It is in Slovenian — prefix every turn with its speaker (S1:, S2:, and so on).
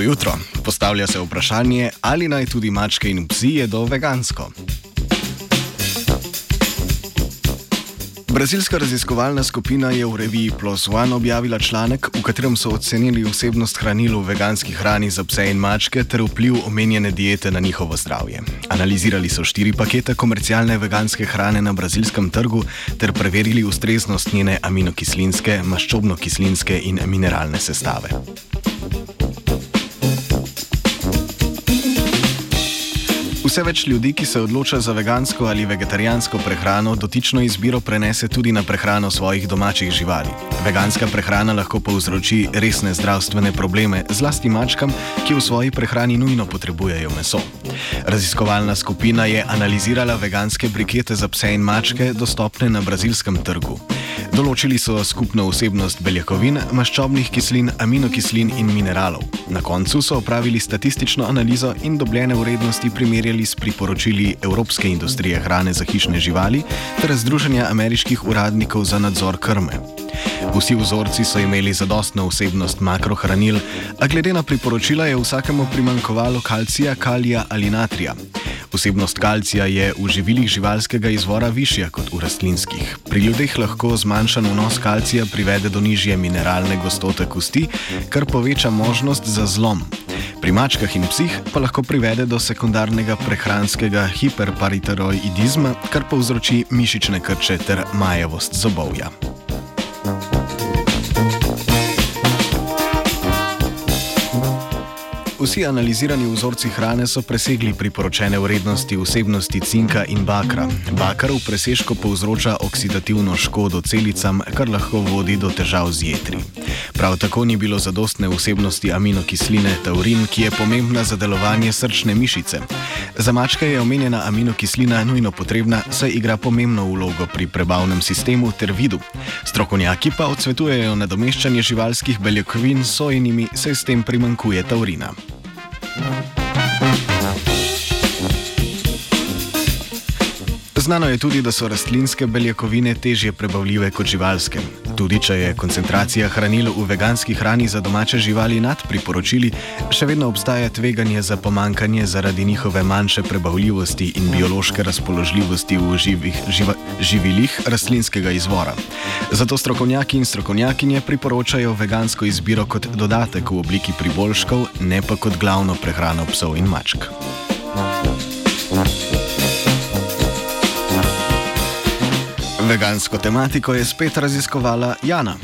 S1: Dobro jutro. Postavlja se vprašanje, ali naj tudi mačke in psi jedo vegansko. Brazilska raziskovalna skupina je v reviji Plus One objavila članek, v katerem so ocenili vsebnost hranil v veganski hrani za pse in mačke ter vpliv omenjene diete na njihovo zdravje. Analizirali so štiri pakete komercialne veganske hrane na brazilskem trgu ter preverili ustreznost njene aminokislinske, maščobno-kislinske in mineralne sestave. Vse več ljudi, ki se odloča za vegansko ali vegetarijansko prehrano, dotično izbiro prenese tudi na prehrano svojih domačih živali. Veganska prehrana lahko povzroči resne zdravstvene probleme, zlasti mačkam, ki v svoji prehrani nujno potrebujejo meso. Raziskovalna skupina je analizirala veganske brikete za pse in mačke, dostopne na brazilskem trgu. Določili so skupno vsebnost beljakovin, maščobnih kislin, aminokislin in mineralov. Na koncu so opravili statistično analizo in dobljene vrednosti primerjali s priporočili Evropske industrije hrane za hišne živali ter Združenja ameriških uradnikov za nadzor krme. Vsi vzorci so imeli zadostno vsebnost makrohranil, a glede na priporočila je vsakemu primankovalo kalcija, kalija ali natrija. Vsebnost kalcija je v živilih živalskega izvora višja kot v rastlinskih. Pri ljudeh lahko zmanjšan vnos kalcija privede do nižje mineralne gostote kosti, kar poveča možnost za zlom. Pri mačkah in psih pa lahko privede do sekundarnega prehranskega hiperpariteroidizma, kar povzroči mišične krče ter majavost zobovja. Vsi analizirani vzorci hrane so presegli priporočene vrednosti vsebnosti cinka in bakra. Bakar v presežku povzroča oksidativno škodo celicam, kar lahko vodi do težav z jetri. Prav tako ni bilo zadostne vsebnosti aminokisline taurin, ki je pomembna za delovanje srčne mišice. Za mačke je omenjena aminokislina nujno potrebna, saj igra pomembno vlogo pri prebavnem sistemu ter vidu. Strokovnjaki pa odsvetujejo nadomeščanje živalskih beljakovin s sojenimi, saj s tem primankuje taurina. Música Znano je tudi, da so rastlinske beljakovine težje prebavljive kot živalske. Tudi če je koncentracija hranil v veganski hrani za domače živali nad priporočili, še vedno obstaja tveganje za pomankanje zaradi njihove manjše prebavljivosti in biološke razpoložljivosti v živih, živa, živilih rastlinskega izvora. Zato strokovnjaki in strokovnjakinje priporočajo vegansko izbiro kot dodatek v obliki priboljškov, ne pa kot glavno prehrano psov in mačk. Vegansko tematiko je spet raziskovala Jana.